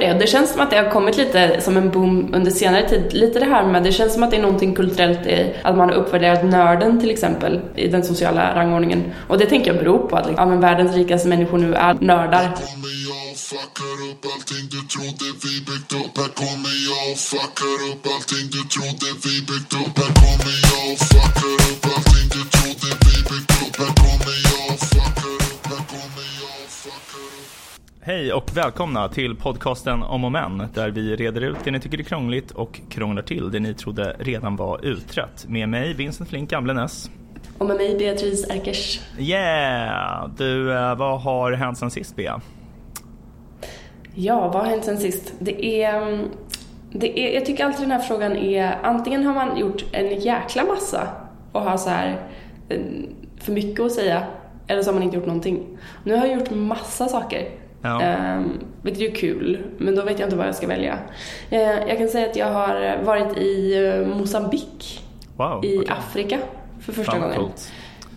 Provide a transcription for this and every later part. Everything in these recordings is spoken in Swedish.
Det känns som att det har kommit lite som en boom under senare tid. Lite det här med, det känns som att det är någonting kulturellt i att man har uppvärderat nörden till exempel i den sociala rangordningen. Och det tänker jag beror på att liksom, ja, men världens rikaste människor nu är nördar. Hej och välkomna till podcasten Om och Men där vi reder ut det ni tycker är krångligt och krånglar till det ni trodde redan var utrett. Med mig Vincent Flink Gamlenäs. Och med mig Beatrice Erkers. Yeah! Du, eh, vad har hänt sen sist Bea? Ja, vad har hänt sen sist? Det är, mm, det är, jag tycker alltid den här frågan är, antingen har man gjort en jäkla massa och har så här eh, för mycket att säga, eller så har man inte gjort någonting. Nu har jag gjort massa saker. Ja. Um, vilket är kul, men då vet jag inte vad jag ska välja. Uh, jag kan säga att jag har varit i uh, Mosambik wow, i okay. Afrika för första Fan, gången. Coolt.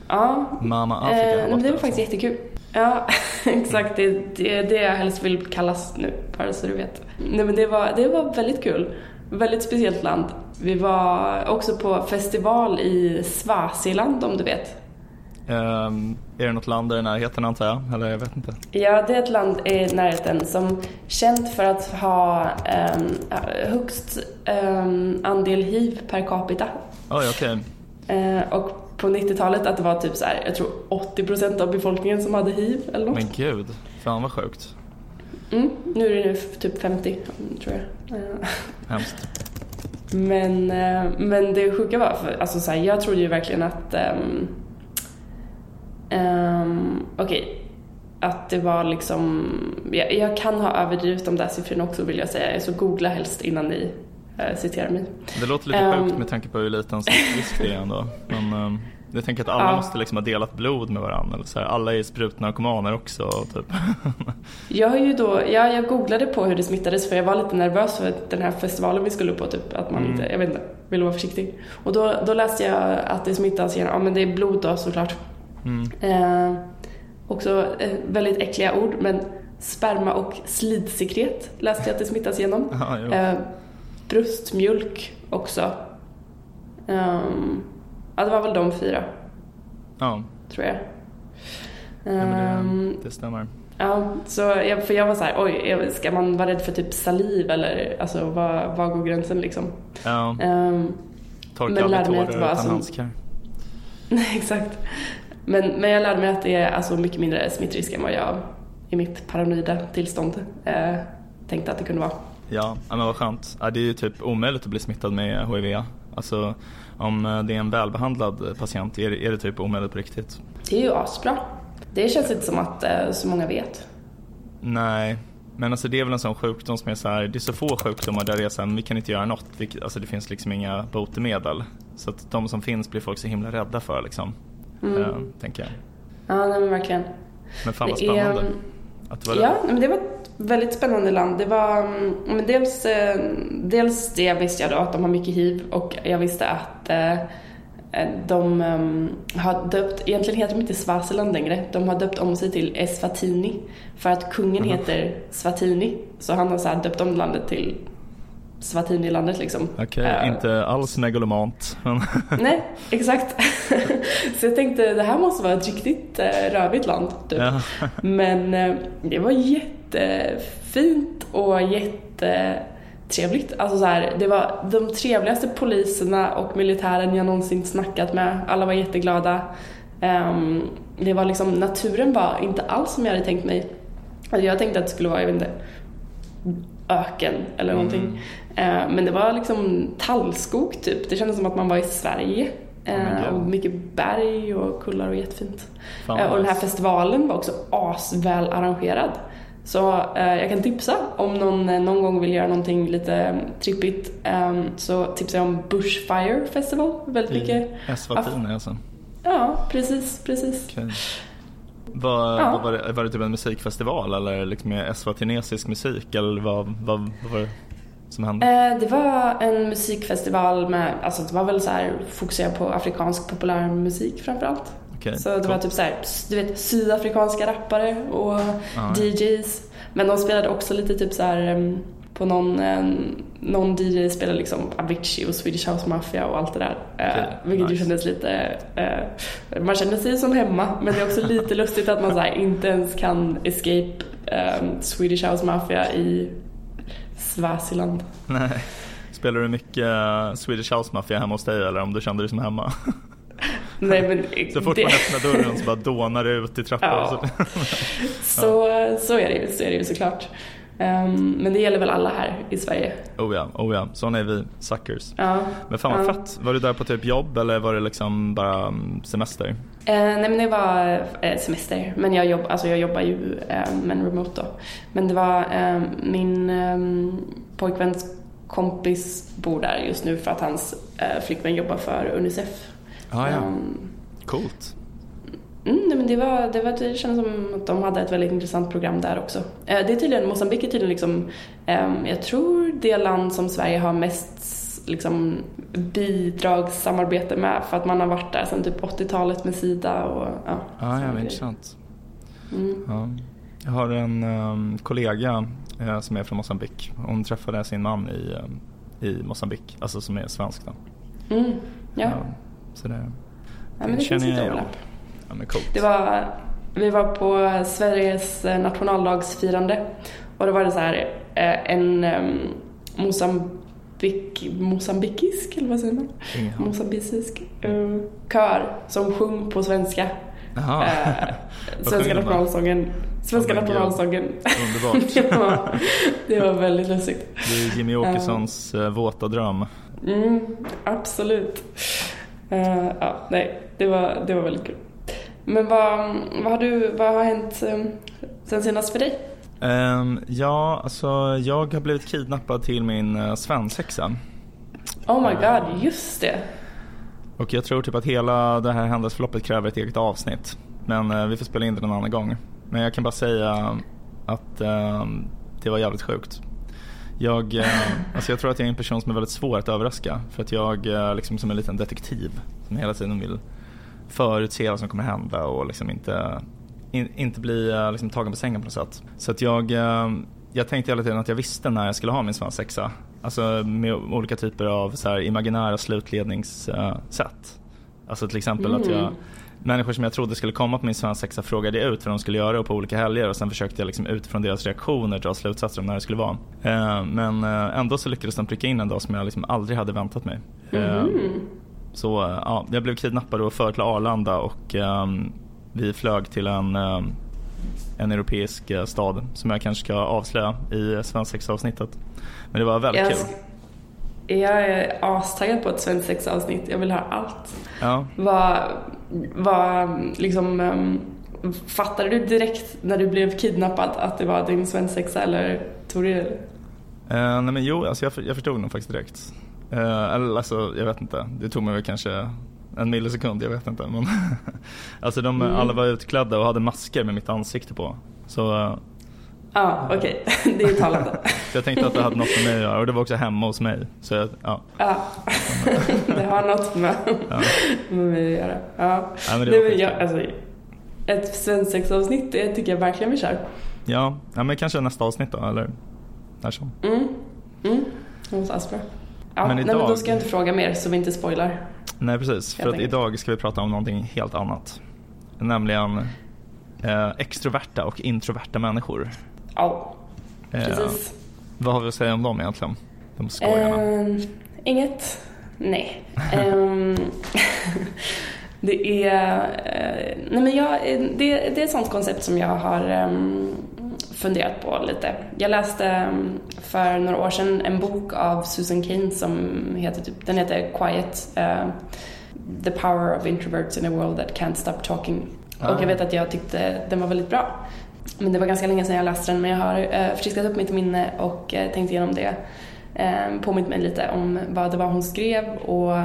Ja. Mamma Afrika. Uh, det var faktiskt jättekul. Ja, exakt. Det är det, det jag helst vill kallas nu, bara så du vet. Nej, men det var, det var väldigt kul. Väldigt speciellt land. Vi var också på festival i Swaziland om du vet. Um, är det något land där i närheten antar jag? Eller jag vet inte. Ja, det är ett land i närheten som känt för att ha um, högst um, andel hiv per capita. Oj, okej. Okay. Uh, och på 90-talet att det var typ så här, jag tror 80% av befolkningen som hade hiv eller något. Men gud, fan vad sjukt. Mm, nu är det nu typ 50 tror jag. Hemskt. Men, eh, men det sjuka var, för, alltså så här, jag trodde ju verkligen att um, um, okej, okay, att det var liksom, jag, jag, kan ha överdrivit de där siffrorna också vill jag säga, så googla helst innan ni uh, citerar mig. Det låter lite um, sjukt med tanke på hur liten risk det är ändå. Men, um, jag tänker att alla ja. måste liksom ha delat blod med varandra. Eller så här. Alla är sprutnarkomaner också. Typ. jag har ju då, ja, jag googlade på hur det smittades för jag var lite nervös för den här festivalen vi skulle på. Typ, att man mm. inte, jag vet inte, ville vara försiktig. Och då, då läste jag att det smittas genom, ja men det är blod då såklart. Mm. Eh, också eh, väldigt äckliga ord men sperma och slidsekret läste jag att det smittas genom. Ja, eh, bröstmjölk också. Um, Ja, det var väl de fyra. Ja. Tror jag. Ja, men det, um, det stämmer. Ja, så jag, för jag var så här, oj, ska man vara rädd för typ saliv eller alltså var, var går gränsen liksom? Ja. Um, Torka aldrig tårar utan alltså, handskar. Nej, exakt. Men, men jag lärde mig att det är alltså mycket mindre smittrisk än vad jag i mitt paranoida tillstånd eh, tänkte att det kunde vara. Ja, men vad skönt. Det är ju typ omöjligt att bli smittad med HIV. Alltså om eh, det är en välbehandlad patient, är det, är det typ omöjligt på riktigt? Det är ju asbra. Det känns inte som att eh, så många vet. Nej, men alltså det är väl en sån sjukdom som är så här, det är så få sjukdomar där det är så här, vi kan inte göra något. Alltså det finns liksom inga botemedel. Så att de som finns blir folk så himla rädda för liksom. Mm. Äh, tänker jag. Ja, nej, men verkligen. Men fan vad spännande. Är, att det var ja, men det var ett väldigt spännande land. Det var mm, men dels, eh, dels det visste jag då, att de har mycket hiv och jag visste att eh, de um, har döpt, egentligen heter de inte Swaziland längre, de har döpt om sig till Eswatini för att kungen mm. heter Swatini. Så han har så döpt om landet till Swatini-landet liksom. Okej, okay, uh, inte alls megalomant. nej, exakt. så jag tänkte det här måste vara ett riktigt uh, rövigt land. Typ. Ja. Men uh, det var jättefint och jättetrevligt. Alltså så här, det var de trevligaste poliserna och militären jag någonsin snackat med. Alla var jätteglada. Um, det var liksom, naturen var inte alls som jag hade tänkt mig. Alltså jag tänkte att det skulle vara, jag vet inte, öken eller någonting. Eh, men det var liksom tallskog typ. Det kändes som att man var i Sverige. Oh och mycket berg och kullar och jättefint. Fan, eh, och den här festivalen var också asväl arrangerad. Så eh, jag kan tipsa om någon någon gång vill göra någonting lite trippigt ehm, så tipsar jag om Bushfire Festival väldigt mycket. Eswatini alltså? Ja, precis, precis. Okay. Var, ja. var, det, var det typ en musikfestival eller liksom eswatinesisk musik eller vad, vad, vad var det som hände? Eh, det var en musikfestival med, alltså det var väl så här fokuserat på afrikansk populärmusik framförallt. Okay, så det cool. var typ så här, du vet sydafrikanska rappare och ah, DJs. Men de spelade också lite typ så här på någon, någon DJ spelade liksom Avicii och Swedish House Mafia och allt det där. Okay, uh, vilket nice. ju kändes lite, uh, man kände sig som hemma men det är också lite lustigt att man så här, inte ens kan escape Swedish House Mafia i Swaziland. Nej. Spelar du mycket uh, Swedish House Mafia hemma hos dig eller om du kände dig som hemma? Nej, men så fort det... man öppnar dörren så bara dånar det ut i trappan. Ja. Så, så, är det ju, så är det ju såklart. Um, men det gäller väl alla här i Sverige? Oh ja, oh ja. sådana är vi, suckers. Ja. Men fan vad ja. fett. Var du där på typ jobb eller var det liksom bara mm, semester? Uh, nej men det var uh, semester. Men jag, jobb, alltså jag jobbar ju uh, men remote då. Men det var uh, min um, pojkväns kompis bor där just nu för att hans uh, flickvän jobbar för Unicef. Ah, ja. Um, Coolt. Mm, nej, men det, var, det, var, det kändes som att de hade ett väldigt intressant program där också. Eh, det är tydligen, Mosambik är tydligen liksom, eh, jag tror det land som Sverige har mest liksom, bidragssamarbete med för att man har varit där sedan typ 80-talet med Sida och ja. Ah, ja, intressant. Mm. Ja. Jag har en um, kollega uh, som är från Mosambik. Hon träffade sin man i, um, i Mosambik, alltså som är svensk då. Mm. Ja. ja. Så det, ja, men det känner jag igen. Ja, men coolt. Det var, vi var på Sveriges eh, nationaldagsfirande och då var det så här eh, en um, Mosambik, mosambikisk, eller vad säger man? Inga. Mosambisisk uh, kör som sjöng på svenska. Uh, svenska nationalsången. Svenska oh nationalsången. Underbart. ja, det var väldigt lustigt. Det är Jimmy Åkessons uh, våta dröm. Mm, absolut. Uh, ja, nej, det var, det var väldigt kul. Men vad, vad, har, du, vad har hänt um, sen senast för dig? Um, ja, alltså jag har blivit kidnappad till min uh, svensexa. Oh my god, just det. Och jag tror typ att hela det här händelseförloppet kräver ett eget avsnitt. Men uh, vi får spela in det en annan gång. Men jag kan bara säga att uh, det var jävligt sjukt. Jag, uh, alltså jag tror att jag är en person som är väldigt svår att överraska. För att jag liksom som en liten detektiv som hela tiden vill förutse vad som kommer hända och liksom inte, in, inte bli eh, liksom, tagen på sängen på något sätt. Så att jag, eh, jag tänkte hela tiden att jag visste när jag skulle ha min svensexa. Alltså med olika typer av så här, imaginära slutledningssätt. Alltså till exempel mm. att jag mm. Människor som jag trodde skulle komma på min svensexa frågade jag ut vad de skulle göra på olika helger och sen försökte jag liksom utifrån deras reaktioner dra slutsatser om när det skulle vara. Eh, men ändå så lyckades de pricka in en dag som jag liksom aldrig hade väntat mig. Mm. Så ja, jag blev kidnappad och förd till Arlanda och um, vi flög till en, um, en europeisk uh, stad som jag kanske ska avslöja i svensexavsnittet. Men det var väldigt jag kul. Jag är astaggad på ett svensexavsnitt. Jag vill höra allt. Ja. Vad, vad liksom, um, fattade du direkt när du blev kidnappad att det var din svensexa eller tog du det? Uh, nej men jo, alltså jag, jag förstod nog faktiskt direkt. Uh, eller alltså, jag vet inte. Det tog mig väl kanske en millisekund, jag vet inte. Men alltså de mm. alla var utklädda och hade masker med mitt ansikte på. Så uh, Ja, okej. Okay. Det är talande. jag tänkte att det hade något med mig att göra och det var också hemma hos mig. Så jag, ja. ja. det har något med, ja. med mig att göra. Ja. ja men det Nej, jag, alltså, ett svensexavsnitt, det tycker jag verkligen vi kör. Ja, ja men kanske nästa avsnitt då, eller när som. Mm. Mm. Det var så bra. Ja, men, idag... nej, men då ska jag inte fråga mer så vi inte spoilar. Nej precis, för att idag ska vi prata om någonting helt annat. Nämligen eh, extroverta och introverta människor. Ja, eh, precis. Eh, vad har vi att säga om dem egentligen? De skojarna. Eh, inget. Nej. Ehm, det är, eh, nej men jag, det, det är ett sånt koncept som jag har um, funderat på lite. Jag läste mm, för några år sedan en bok av Susan Cain som heter, typ, den heter Quiet. Uh, The power of introverts in a world that can't stop talking. Ah. Och jag vet att jag tyckte den var väldigt bra. Men det var ganska länge sedan jag läste den men jag har uh, friskat upp mitt minne och uh, tänkt igenom det. Uh, påmint mig lite om vad det var hon skrev och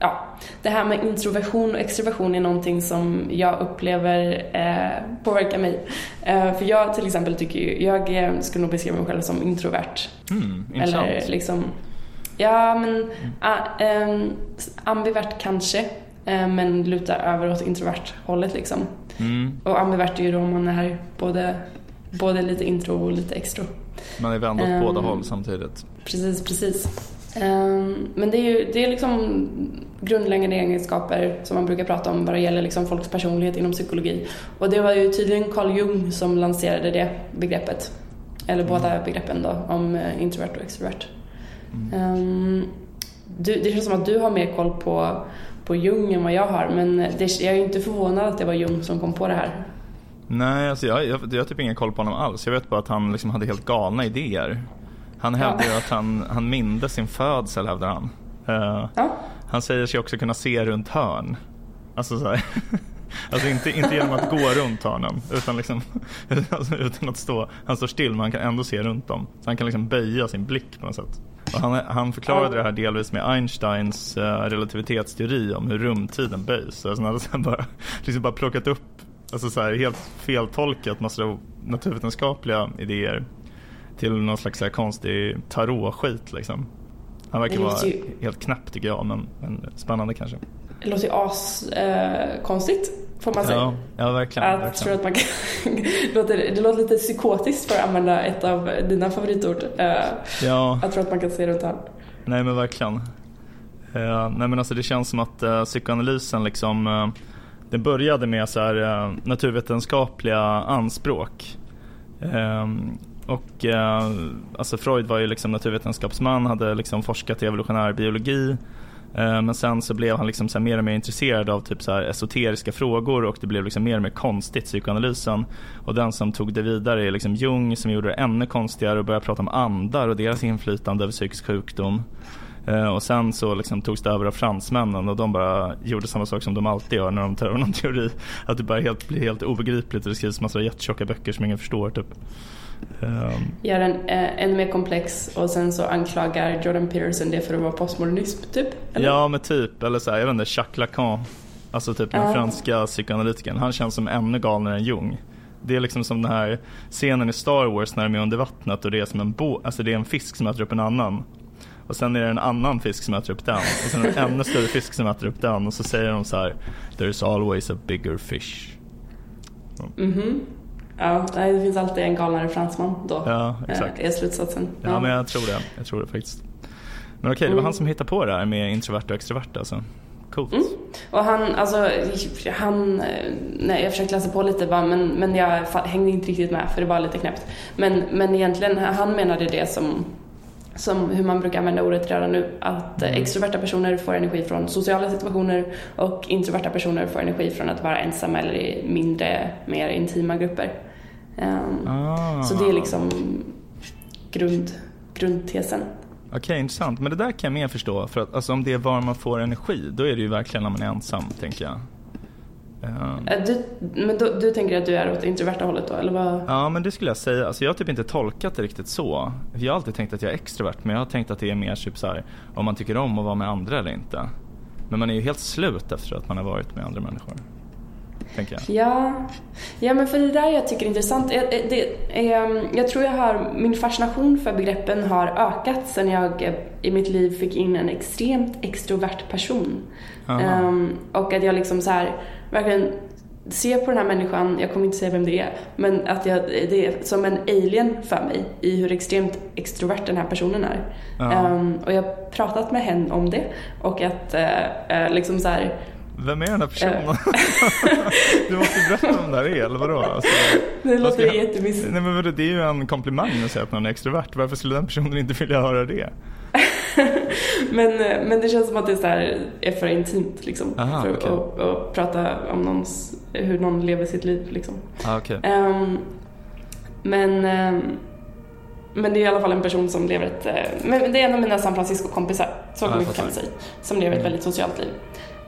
ja, det här med introversion och extroversion är någonting som jag upplever eh, påverkar mig. Eh, för jag till exempel tycker ju, jag eh, skulle nog beskriva mig själv som introvert. Mm, Eller liksom, ja men mm. ah, eh, ambivert kanske, eh, men lutar över åt introvert hållet liksom. Mm. Och ambivert är ju då man är både både lite intro och lite extro. Man är vänd åt um, båda håll samtidigt. Precis, precis. Um, men det är ju det är liksom grundläggande egenskaper som man brukar prata om vad det gäller liksom folks personlighet inom psykologi. Och det var ju tydligen Carl Jung som lanserade det begreppet. Eller mm. båda begreppen då, om eh, introvert och extrovert. Mm. Um, du, det känns som att du har mer koll på, på Jung än vad jag har, men det, jag är inte förvånad att det var Jung som kom på det här. Nej, alltså jag, jag, jag har typ ingen koll på honom alls. Jag vet bara att han liksom hade helt galna idéer. Han hävdar ju att han, han mindes sin födsel, hävdar han. Uh, ja. Han säger sig också kunna se runt hörn. Alltså så här. Alltså inte, inte genom att gå runt hörnen utan liksom alltså utan att stå, han står still men han kan ändå se runt dem. Så han kan liksom böja sin blick på något sätt. Och han, han förklarade det här delvis med Einsteins uh, relativitetsteori om hur rumtiden böjs. Han hade bara, liksom bara plockat upp alltså så här, helt feltolkat massa naturvetenskapliga idéer till någon slags så här konstig tarot-skit liksom. Han verkar vara ju... helt knäpp tycker jag, men, men spännande kanske. Det låter ju askonstigt, eh, får man säga. Ja, ja verkligen. Jag verkligen. tror att man kan... det, låter, det låter lite psykotiskt för att använda ett av dina favoritord. Eh, ja. Jag tror att man kan se runt här. Nej men verkligen. Uh, nej men alltså det känns som att uh, psykoanalysen liksom uh, det började med så här, uh, naturvetenskapliga anspråk. Och eh, alltså Freud var ju liksom naturvetenskapsman, hade liksom forskat i evolutionär biologi. Eh, men sen så blev han liksom så mer och mer intresserad av typ så här esoteriska frågor och det blev liksom mer och mer konstigt psykoanalysen. Och den som tog det vidare är liksom Jung som gjorde det ännu konstigare och började prata om andar och deras inflytande över psykisk sjukdom. Eh, och sen så liksom togs det över av fransmännen och de bara gjorde samma sak som de alltid gör när de tar över någon teori. Att det bara helt, blir helt obegripligt och det skrivs massa jättetjocka böcker som ingen förstår typ. Um, Gör den eh, ännu mer komplex och sen så anklagar Jordan Peterson det för att vara postmodernism typ? Eller? Ja men typ, eller så här, jag vet inte, Jacques Lacan, alltså typ den uh. franska psykoanalytikern, han känns som ännu galnare än Jung. Det är liksom som den här scenen i Star Wars när de är under vattnet och det är som en, bo alltså det är en fisk som äter upp en annan. Och sen är det en annan fisk som äter upp den. Och sen en ännu större fisk som äter upp den. Och så säger de så här, There's always a bigger fish. Mm. Mm Ja, det finns alltid en galnare fransman då. Ja, exakt. Är slutsatsen. Ja, ja, men jag tror det. Jag tror det faktiskt. Men okej, det var mm. han som hittade på det här med introverta och extroverta alltså. Coolt. Mm. Och han, alltså, han, nej jag försökte läsa på lite bara, men, men jag hängde inte riktigt med för det var lite knäppt. Men, men egentligen, han menade det som som hur man brukar använda ordet redan nu, att mm. extroverta personer får energi från sociala situationer och introverta personer får energi från att vara ensamma eller i mindre, mer intima grupper. Um, ah. Så det är liksom grund, grundtesen. Okej, okay, intressant. Men det där kan jag mer förstå. För att alltså, om det är var man får energi, då är det ju verkligen när man är ensam, tänker jag. Um, du, men då, du tänker att du är åt introverta hållet då, eller vad? Ja, men det skulle jag säga. Alltså, jag har typ inte tolkat det riktigt så. Jag har alltid tänkt att jag är extrovert, men jag har tänkt att det är mer typ så här, om man tycker om att vara med andra eller inte. Men man är ju helt slut efter att man har varit med andra människor tänker jag. Ja, ja men för det där jag tycker är intressant. Jag, det, ehm, jag tror jag har, min fascination för begreppen har ökat sen jag eh, i mitt liv fick in en extremt extrovert person. Um, och att jag liksom så här, verkligen ser på den här människan, jag kommer inte säga vem det är, men att jag, det är som en alien för mig i hur extremt extrovert den här personen är. Um, och jag har pratat med henne om det och att uh, liksom så här, vem är den här personen? Eh. du måste berätta om det här är, eller vadå? Alltså, det låter jag... jättemissigt. Nej men det är ju en komplimang att säga att någon är extrovert. Varför skulle den personen inte vilja höra det? men, eh, men det känns som att det är, så här, är för intimt liksom. Aha, för okay. att, att, prata om någons, hur någon lever sitt liv liksom. Ah, okay. Um, ehm, men um, men det är i alla fall en person som lever ett, eh, men det är en av mina San Francisco-kompisar, så ah, kan man säga, som lever ett väldigt socialt liv.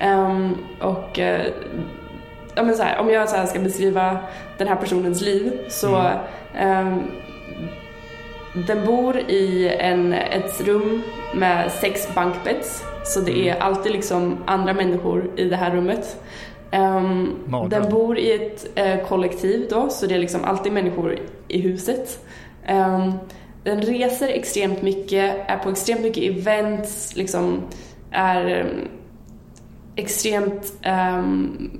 Um, och uh, ja, men så här, om jag så ska beskriva den här personens liv så mm. um, den bor i en, ett rum med sex bankbeds så det är mm. alltid liksom andra människor i det här rummet. Um, den bor i ett uh, kollektiv då så det är liksom alltid människor i huset. Um, den reser extremt mycket, är på extremt mycket events, liksom är extremt um,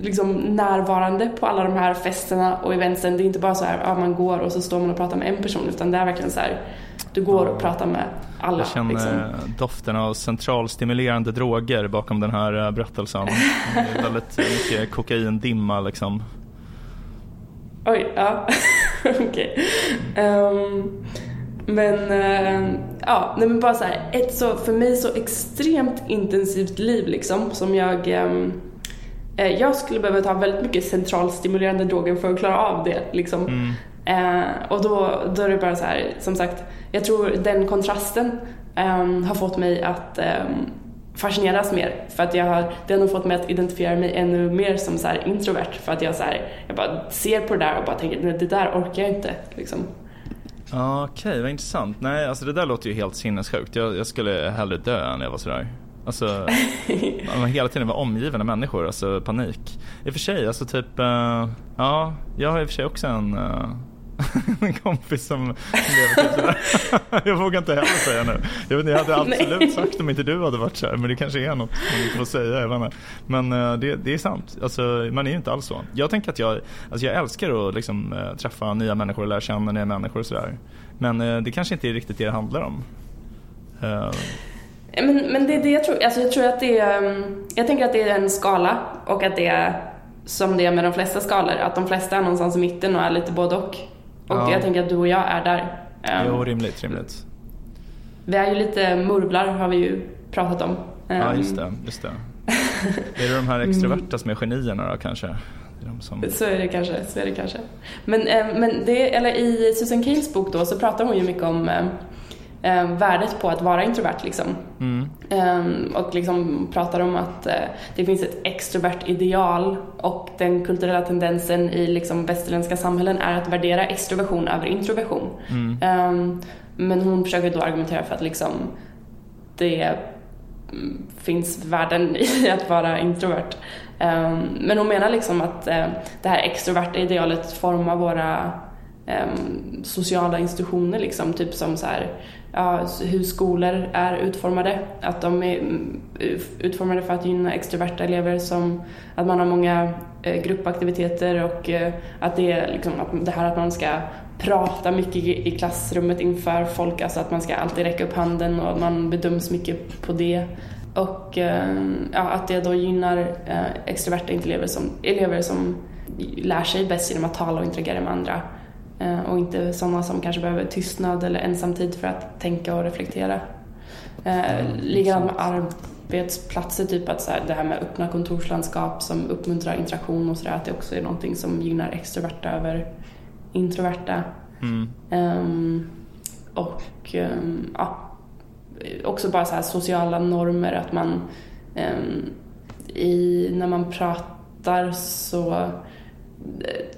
liksom närvarande på alla de här festerna och eventen. Det är inte bara så här, ja, man går och så står man och pratar med en person utan det är verkligen så här, du går och pratar med alla. Jag känner liksom. doften av centralstimulerande droger bakom den här eh, berättelsen. Det är väldigt mycket kokaindimma liksom. Oj, ja. Okej. Okay. Um, ehm, men uh, ja, nej men bara så här, ett så, för mig så extremt intensivt liv liksom som jag um, jag skulle behöva ta väldigt mycket centralstimulerande droger för att klara av det. Liksom. Mm. Uh, och då, då är det bara så här, som sagt, jag tror den kontrasten um, har fått mig att um, fascineras mer. För att jag har, det har nog fått mig att identifiera mig ännu mer som så introvert. För att jag, så här, jag bara ser på det där och bara tänker, det där orkar jag inte. Liksom. Okej, okay, vad intressant. Nej, alltså det där låter ju helt sinnessjukt. Jag, jag skulle hellre dö än jag var sådär. Alltså, man hela tiden var omgiven av människor, alltså panik. I och för sig, alltså typ, uh, ja, jag har i och för sig också en uh, en kompis som lever typ sådär. jag vågar inte heller säga nu. Jag, vet, jag hade absolut Nej. sagt om inte du hade varit så men det kanske är något man inte får säga. Jag vet Men uh, det, det, är sant. Alltså, man är ju inte alls så. Jag tänker att jag, alltså jag älskar att liksom, uh, träffa nya människor och lära känna nya människor och sådär. Men uh, det kanske inte är riktigt det det handlar om. Men, men det är det jag tror. Alltså jag tror att det är, um, jag tänker att det är en skala och att det är som det är med de flesta skalor. Att de flesta är någonstans i mitten och är lite både och. Och ja. jag tänker att du och jag är där. Jo, ehm, rimligt, rimligt. Vi är ju lite murvlar har vi ju pratat om. Ja, just det. Just det. är det de här extroverta som är genierna då kanske? Som... Så är det kanske, så är det kanske. Men, eh, men det, eller i Susan Cains bok då så pratar hon ju mycket om eh, värdet på att vara introvert liksom. Mm. Eh, och liksom pratar om att eh, det finns ett extrovert ideal och den kulturella tendensen i liksom västerländska samhällen är att värdera extroversion över introversion. Mm. Ehm, men hon försöker då argumentera för att liksom det mm, finns värden i att vara introvert. Ehm, men hon menar liksom att eh, det här extroverta idealet formar våra um, sociala institutioner liksom, typ som så här, hur skolor är utformade. Att de är mm, eh, utformade för att gynna extroverta elever som att man har många eh, gruppaktiviteter och eh, att det är liksom, det här att man ska prata mycket i klassrummet inför folk, alltså att man ska alltid räcka upp handen och att man bedöms mycket på det. Och ja, att det då gynnar extroverta elever som, elever som lär sig bäst genom att tala och interagera med andra. Eh, och inte sådana som kanske behöver tystnad eller ensamtid för att tänka och reflektera. Mm, Likadant med arbetsplatser, typ att så här, det här med öppna kontorslandskap som uppmuntrar interaktion och sådär, att det också är någonting som gynnar extroverta över introverta. Mm. Um, och um, ja, också bara så här sociala normer, att man um, i, när man pratar så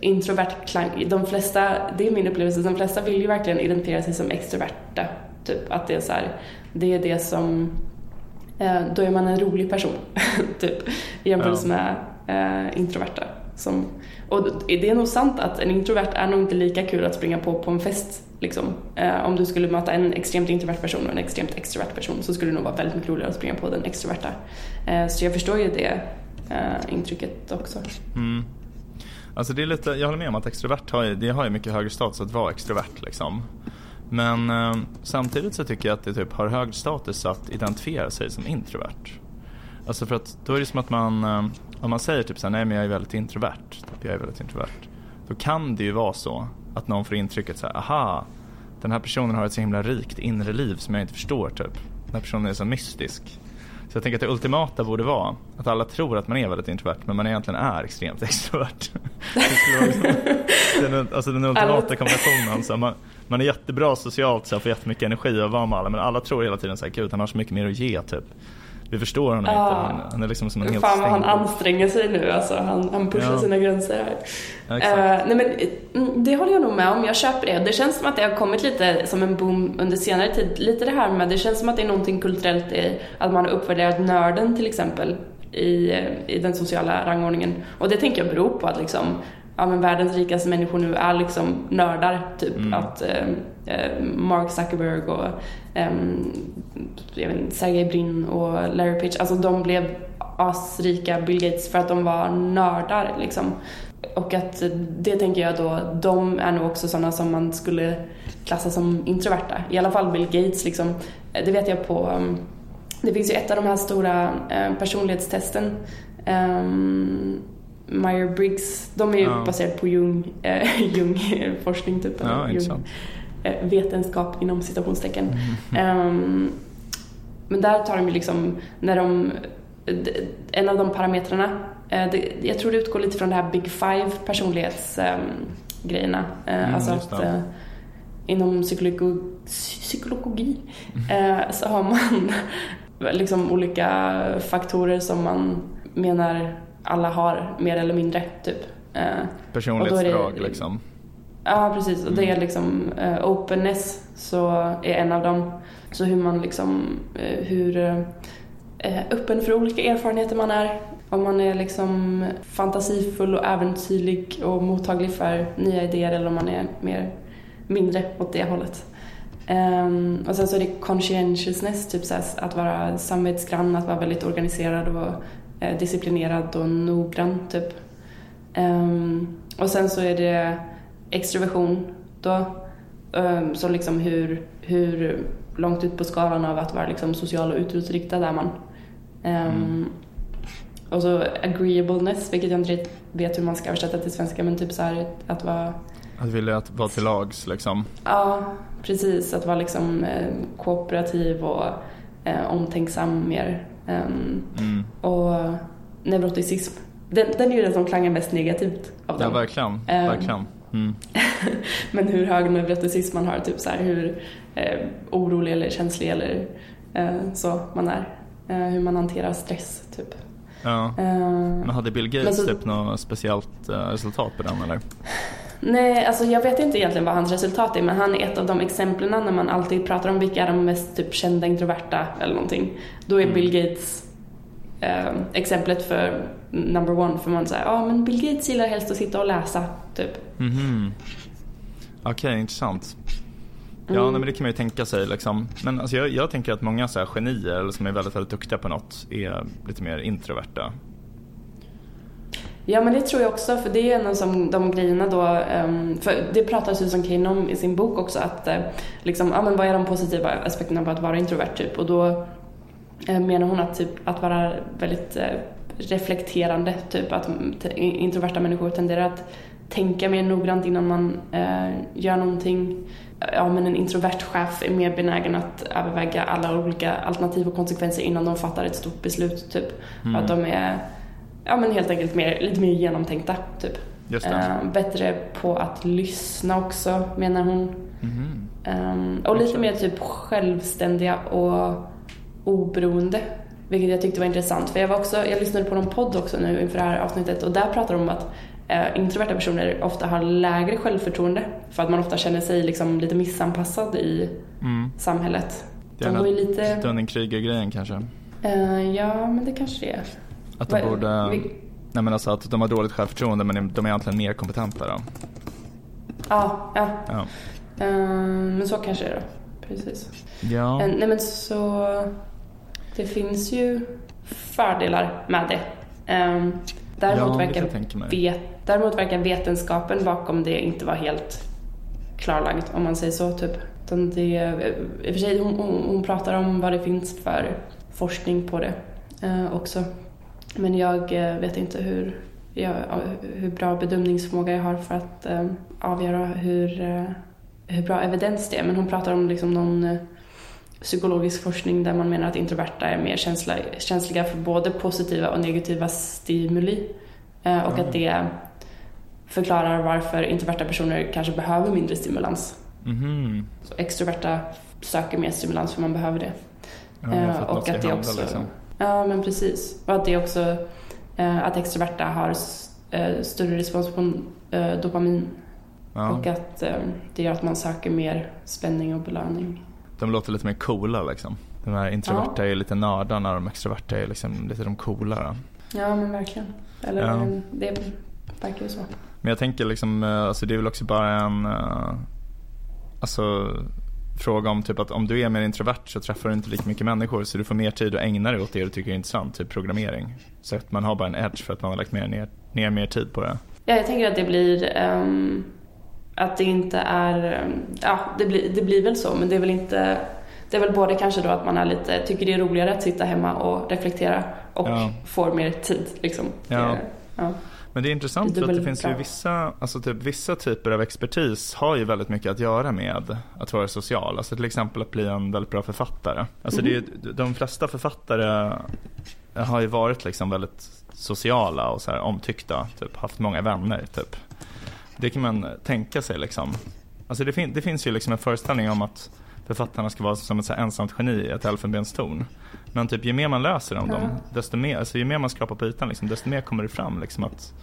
introvert klang. De flesta, det är min upplevelse, de flesta vill ju verkligen identifiera sig som extroverta. Typ att det är så här, det är det som, eh, då är man en rolig person. typ i jämförelse med eh, introverta. Som, och det är nog sant att en introvert är nog inte lika kul att springa på på en fest. Liksom. Eh, om du skulle möta en extremt introvert person och en extremt extrovert person så skulle det nog vara väldigt mycket roligare att springa på den extroverta. Eh, så jag förstår ju det eh, intrycket också. Mm. Alltså det är lite, jag håller med om att extrovert har, ju, det har ju mycket högre status att vara extrovert liksom. Men eh, samtidigt så tycker jag att det typ har högre status att identifiera sig som introvert. Alltså för att då är det som att man, eh, om man säger typ såhär, nej men jag är väldigt introvert, typ jag är väldigt introvert. Då kan det ju vara så att någon får intrycket såhär, aha, den här personen har ett så himla rikt inre liv som jag inte förstår typ. Den här personen är så mystisk. Så jag tänker att det ultimata borde vara att alla tror att man är väldigt introvert men man egentligen är extremt extrovert. den, alltså den ultimata kombinationen. Så man, man är jättebra socialt så får jättemycket energi och vara med alla men alla tror hela tiden så här, gud han har så mycket mer att ge typ. Vi förstår honom ah. inte. Han, han, är liksom som en helt Fan vad han anstränger sig nu alltså. Han, han pushar ja. sina gränser här. Ja, uh, nej men mm, det håller jag nog med om. Jag köper det. Det känns som att det har kommit lite som en boom under senare tid. Lite det här med, det känns som att det är någonting kulturellt i att man har uppvärderat nörden till exempel i, i den sociala rangordningen. Och det tänker jag beror på att liksom ja, men världens rikaste människor nu är liksom nördar. Typ mm. att eh, eh Mark Zuckerberg och eh, jag vet, Sergey Brin och Larry Page, alltså de blev asrika Bill Gates för att de var nördar liksom. Och att det tänker jag då, de är nog också sådana som man skulle klassa som introverta. I alla fall Bill Gates liksom. Det vet jag på, um, det finns ju ett av de här stora personlighetstesten. Um, Meyer-Briggs, de är ju ja. baserade på Jung, äh, Jung-forskning typ. Ja, Jung, äh, vetenskap inom citationstecken. Mm. Um, men där tar de ju liksom, när de, en av de parametrarna Eh, det, jag tror det utgår lite från det här Big Five personlighetsgrejerna. Eh, mm, alltså att eh, inom psykologi, psykologi mm. så har man liksom olika faktorer som man menar alla har mer eller mindre. Typ. Personlighetsdrag liksom? Ja, precis. Och det är mm. liksom uh, openness så är en av dem. Så hur man liksom, uh, hur uh, öppen för olika erfarenheter man är. Om man är liksom fantasifull och äventyrlig och mottaglig för nya idéer eller om man är mer mindre åt det hållet. Um, och sen så är det conscientiousness, typ så att vara samvetsgrann, att vara väldigt organiserad och disciplinerad och noggrann. Typ. Um, och sen så är det extroversion då, um, så liksom hur, hur långt ut på skalan av att vara liksom social och utåtriktad är man. Mm. Och så agreeableness, vilket jag inte vet hur man ska översätta till svenska, men typ så här att vara... Att vilja att vara till lags liksom? Ja, precis. Att vara liksom eh, kooperativ och eh, omtänksam mer. Um, mm. Och neuroticism. Den, den är ju den som klangar mest negativt av dem. Ja, verkligen. Um, verkligen. Mm. men hur hög neuroticism man har, typ så här, hur eh, orolig eller känslig eller eh, så man är. Eh, hur man hanterar stress, typ. Ja. Uh, men hade Bill Gates så, typ något speciellt uh, resultat på den eller? Nej, alltså jag vet inte egentligen vad hans resultat är men han är ett av de exemplen när man alltid pratar om vilka är de mest typ kända introverta eller någonting. Då är mm. Bill Gates uh, exemplet för number one för man säger ja ah, men Bill Gates gillar helst att sitta och läsa typ. Mm -hmm. Okej, okay, intressant. Ja, mm. men det kan man ju tänka sig. Liksom. Men alltså, jag, jag tänker att många så här, genier eller som är väldigt, väldigt duktiga på något är lite mer introverta. Ja men det tror jag också för det är en av de grejerna då, um, för det pratar Susan Cain om i sin bok också att uh, liksom, ja men vad är de positiva aspekterna på att vara introvert typ och då menar hon att typ att vara väldigt uh, reflekterande typ att introverta människor tenderar att tänka mer noggrant innan man gör någonting ja, men en introvert chef är mer benägen att överväga alla olika alternativ och konsekvenser innan de fattar ett stort beslut. Typ. Mm. Att de är ja, men helt enkelt mer, lite mer genomtänkta. Typ. Uh, bättre på att lyssna också, menar hon. Mm. Um, och lite mer typ självständiga och oberoende. Vilket jag tyckte var intressant. För jag, var också, jag lyssnade på någon podd också nu inför det här avsnittet och där pratar de om att eh, introverta personer ofta har lägre självförtroende för att man ofta känner sig liksom lite missanpassad i mm. samhället. Det är de lite... Dunning-Kruger-grejen kanske? Uh, ja, men det kanske det är. Att de borde... Vi... Nej men alltså att de har dåligt självförtroende men de är egentligen mer kompetenta då? Ja, ja. ja. Uh, men så kanske det är då. Precis. Ja. Uh, nej men så... Det finns ju fördelar med det. Um, däremot, ja, verkar vet, däremot verkar vetenskapen bakom det inte vara helt klarlagd om man säger så. Typ. det, I och för sig, hon, hon, hon, pratar om vad det finns för forskning på det eh, också. Men jag eh, vet inte hur, jag, hur bra bedömningsförmåga jag har för att eh, avgöra hur, eh, hur bra evidens det är. Men hon pratar om liksom någon eh, psykologisk forskning där man menar att introverta är mer känsla, känsliga för både positiva och negativa stimuli. Eh, och mm. att det förklarar varför introverta personer kanske behöver mindre stimulans. Mm. Så extroverta söker mer stimulans för man behöver det. Ja, uh, och att det också, liksom. Ja, men precis. Och att det också, uh, att extroverta har uh, större respons på dopamin. Ja. Och att det gör att man söker mer spänning och belöning. De låter lite mer coola liksom. De här introverta ja. är lite nördar när de extroverta är liksom lite de coolare. Ja, men verkligen. Eller ja. det verkar ju så. Men jag tänker liksom, eh, alltså det är väl också bara en, uh, alltså fråga om typ att om du är mer introvert så träffar du inte lika mycket människor så du får mer tid att ägna dig åt det du tycker är intressant, typ programmering. Så att man har bara en edge för att man har lagt mer, ner, ner mer tid på det. Ja, jag tänker att det blir um, att det inte är, um, ja det blir, det blir väl så men det är väl inte det är väl både kanske då att man är lite, tycker det är roligare att sitta hemma och reflektera och ja. får mer tid liksom. Ja. Ja. Men det är intressant det är för att det finns ju vissa, alltså typ, vissa typer av expertis har ju väldigt mycket att göra med att vara social. Alltså till exempel att bli en väldigt bra författare. Alltså mm. det är, mhm. de flesta författare har ju varit liksom väldigt sociala och så här omtyckta. Typ haft många vänner typ. Det kan man tänka sig liksom. Alltså det, fin det finns ju liksom en föreställning om att författarna ska vara som ett så ensamt geni i ett elfenbenstorn. Men typ ju mer man läser om dem, desto mer, alltså, ju mer man skrapar på ytan, liksom, desto mer kommer det fram. Liksom, att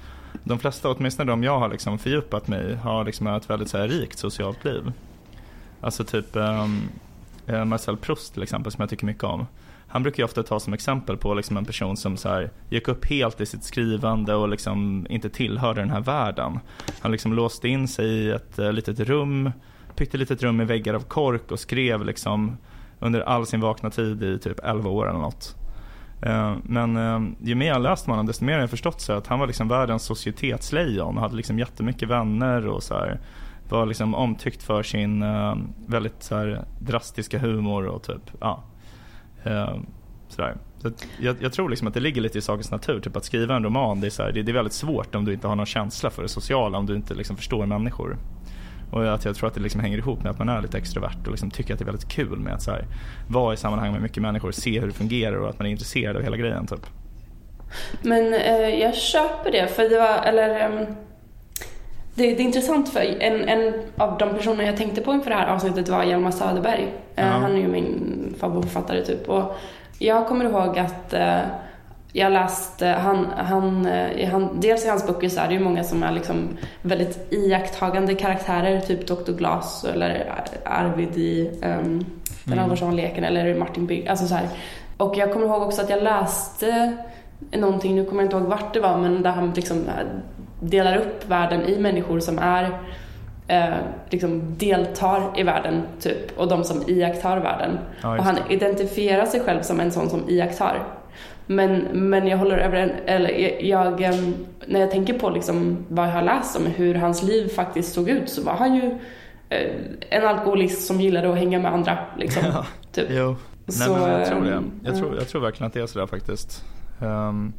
de flesta, åtminstone de jag har liksom, fördjupat mig har liksom, ett väldigt så här, rikt socialt liv. Alltså typ um, Marcel Proust till exempel, som jag tycker mycket om. Han brukar ju ofta ta som exempel på liksom en person som så här, gick upp helt i sitt skrivande och liksom inte tillhörde den här världen. Han liksom låste in sig i ett eh, litet rum pyttelitet rum med väggar av kork och skrev liksom under all sin vakna tid i typ 11 år eller något. Eh, men eh, ju mer jag läst honom desto mer har jag förstått så att han var liksom världens societetslejon och hade liksom jättemycket vänner och så här, var liksom omtyckt för sin väldigt så här, drastiska humor och typ ja. Ehm, sådär. Så jag, jag, tror liksom att det ligger lite i sakens natur. Typ att skriva en roman det är, såhär, det, det, är väldigt svårt om du inte har någon känsla för det sociala. Om du inte liksom förstår människor. Och att jag tror att det liksom hänger ihop med att man är lite extrovert och liksom tycker att det är väldigt kul med att såhär, vara i sammanhang med mycket människor, se hur det fungerar och att man är intresserad av hela grejen typ. Men eh, jag köper det för det var, eller um, det, det, är intressant för en, en av de personer jag tänkte på inför det här avsnittet var Hjalmar Söderberg. Uh, ja. Han är ju min favoritförfattare typ och jag kommer ihåg att uh, jag läste, han, han, eh, han, dels i hans böcker så är det ju många som är liksom väldigt iakttagande karaktärer, typ Dr. Glas eller Arvid i um, Den mm. leken eller Martin Bygg, alltså så här. Och jag kommer ihåg också att jag läste någonting, nu kommer jag inte ihåg vart det var, men där han liksom eh, delar upp världen i människor som är eh, liksom deltar i världen typ och de som iakttar världen. Ja, och han identifierar sig själv som en sån som iakttar. Men, men jag håller över en, eller jag, ehm, när jag tänker på liksom vad jag har läst om hur hans liv faktiskt såg ut så var han ju eh, en alkoholist som gillade att hänga med andra. Liksom, ja, typ. Jo. Så, Nej, men jag tror det. Jag tror, jag tror verkligen att det är sådär faktiskt. Um,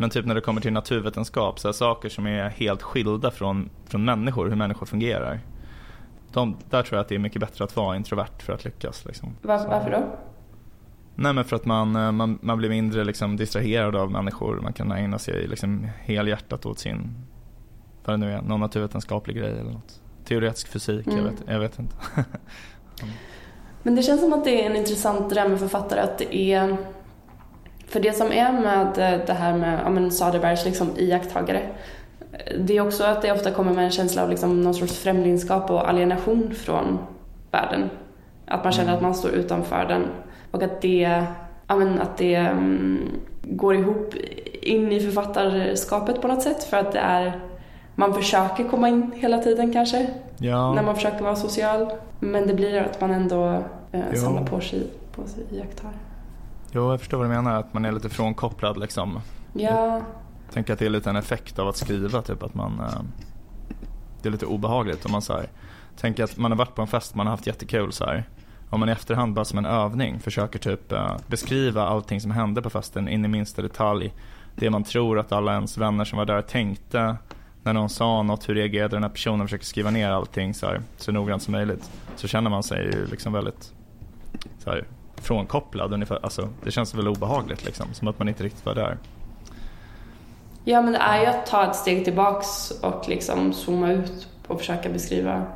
men typ när det kommer till naturvetenskap, så saker som är helt skilda från, från människor, hur människor fungerar. De, där tror jag att det är mycket bättre att vara introvert för att lyckas. Liksom. Var, varför då? Nej men för att man, eh, man, man blir mindre liksom distraherad av människor. Man kan ägna sig liksom helhjärtat åt sin, vad det nu är, någon naturvetenskaplig grej eller något. Teoretisk fysik, mm. jag, vet, jag vet inte. mm. Men det känns som att det är en intressant dröm med författare att det är för det som är med det här med ja, men Söderbergs liksom iakttagare det är också att det ofta kommer med en känsla av liksom någon sorts främlingskap och alienation från världen. Att man känner mm. att man står utanför den och att det, ja, men att det um, går ihop in i författarskapet på något sätt för att det är man försöker komma in hela tiden kanske. Ja. När man försöker vara social. Men det blir att man ändå eh, samlar på sig, på sig iakttagelser. Jo, jag förstår vad du menar. Att man är lite frånkopplad liksom. Ja. Jag tänker att det är lite en effekt av att skriva. Typ att man... Eh, det är lite obehagligt om man så tänker att man har varit på en fest, man har haft jättekul så här om man i efterhand bara som en övning försöker typ uh, beskriva allting som hände på festen in i minsta detalj. Det man tror att alla ens vänner som var där tänkte när någon sa något, hur reagerade den här personen, försöker skriva ner allting så, här, så noggrant som möjligt. Så känner man sig liksom väldigt så här, frånkopplad ungefär. Alltså, det känns väl obehagligt liksom, som att man inte riktigt var där. Ja men det är ju att ta ett steg tillbaks och liksom zooma ut och försöka beskriva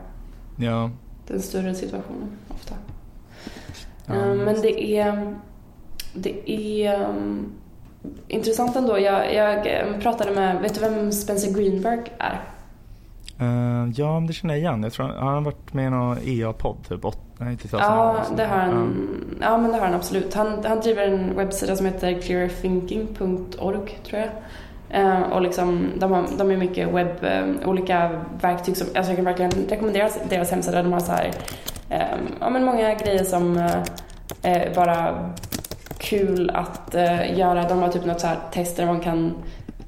ja. den större situationen ofta. Mm. Men det är, det är um, intressant ändå. Jag, jag pratade med, vet du vem Spencer Greenberg är? Uh, ja, det känner jag igen. Jag tror, har han varit med i någon EA-podd? Typ, nej, ja, det har han, ja, men det har han absolut. Han, han driver en webbsida som heter clearthinking.org tror jag. Eh, och liksom, de, har, de är mycket webb, eh, olika verktyg som, alltså jag kan verkligen rekommendera deras hemsida. De har så här, eh, ja men många grejer som är bara kul att göra. De har typ något så här test där man kan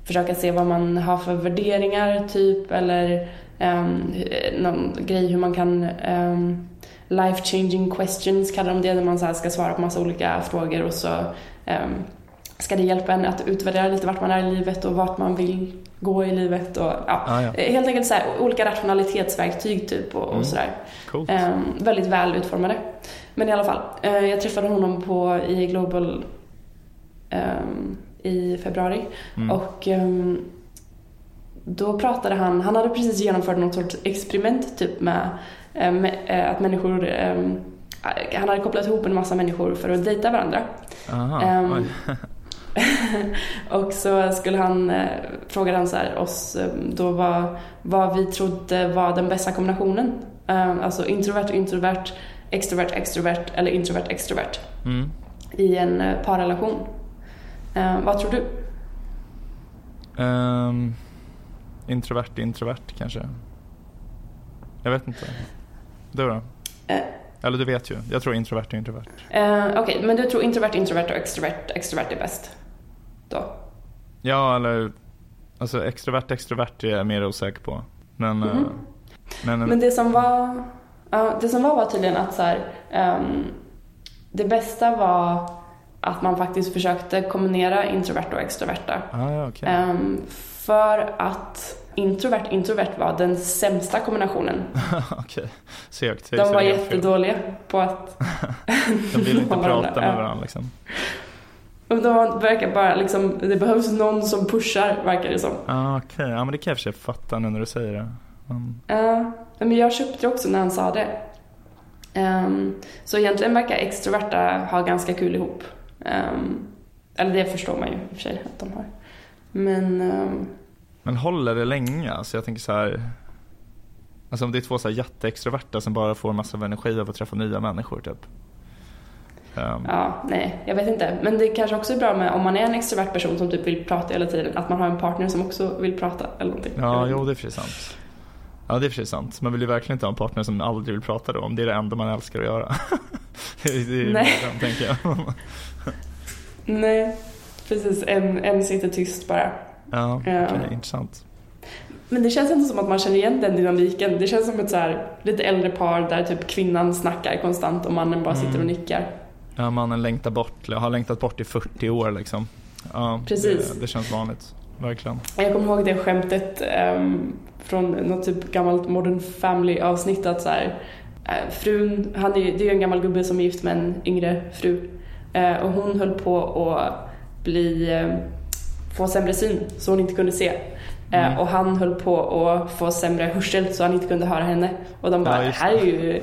försöka se vad man har för värderingar typ eller um, någon grej hur man kan um, life changing questions kallar de det, där man så ska svara på massa olika frågor och så um, ska det hjälpa en att utvärdera lite vart man är i livet och vart man vill gå i livet och ja, ah, ja. helt enkelt så här, olika rationalitetsverktyg typ och, och mm. sådär. Um, väldigt väl utformade. Men i alla fall, uh, jag träffade honom på i Global i februari mm. och um, då pratade han, han hade precis genomfört något sorts experiment typ med, eh, med eh, att människor han hade kopplat ihop en massa människor för att dejta varandra. Aha, um, och så skulle han, eh, frågade han så här, oss eh, då vad, vad vi trodde var den bästa kombinationen. Eh, alltså introvert, introvert, extrovert, extrovert eller introvert, extrovert. Mm. I en eh, parrelation. Eh, vad tror du? Um, introvert, introvert kanske. Jag vet inte. Du då? Uh, Eller du vet ju. Jag tror introvert och introvert. Uh, Okej, okay, men du tror introvert, introvert och extrovert, extrovert är bäst? då? Ja, eller alltså extrovert, extrovert är jag mer osäker på. Men, mm -hmm. men, men det som var, ja, det som var var tydligen att så här, um, det bästa var att man faktiskt försökte kombinera introverta och extroverta. Ah, ja, okay. um, ehm, för att introvert introvert var den sämsta kombinationen. Okej, segt. De var jättedåliga på att De vill inte prata med varandra liksom. De verkar bara liksom, det behövs någon som pushar verkar det som. Ah, Okej, okay. ja men det kan jag för fatta nu när du säger det. Mm. Ja, men jag köpte också när han sa det. Um, så egentligen verkar extroverta ha ganska kul ihop. Um, eller det förstår man ju i och för sig att de har. Men... Um, men håller det länge? Alltså jag tänker så här. Alltså om det är två så här jätteextroverta som bara får massa av energi av att träffa nya människor typ. Um. Ja, nej, jag vet inte. Men det kanske också är bra med om man är en extrovert person som typ vill prata hela tiden, att man har en partner som också vill prata eller någonting. Ja, jo det är för sant. Ja, det är för sant. Man vill ju verkligen inte ha en partner som aldrig vill prata då, om det är det enda man älskar att göra. det är Nej. Början, tänker jag. Nej, precis. En, en sitter tyst bara. Ja, okej, okay, intressant. Men det känns ändå som att man känner igen den dynamiken. Det känns som ett så här, lite äldre par där typ kvinnan snackar konstant och mannen bara sitter och mm. nickar. Ja, mannen längtar bort, har längtat bort i 40 år liksom. Ja, Precis. Det, det känns vanligt, verkligen. Jag kommer ihåg det skämtet um, från något typ gammalt Modern Family avsnitt att så här, uh, frun, han är, det är ju en gammal gubbe som är gift med en yngre fru uh, och hon höll på att bli, uh, få sämre syn så hon inte kunde se. Mm. Och han höll på att få sämre hörsel så han inte kunde höra henne. Och de bara, ja, det här är ju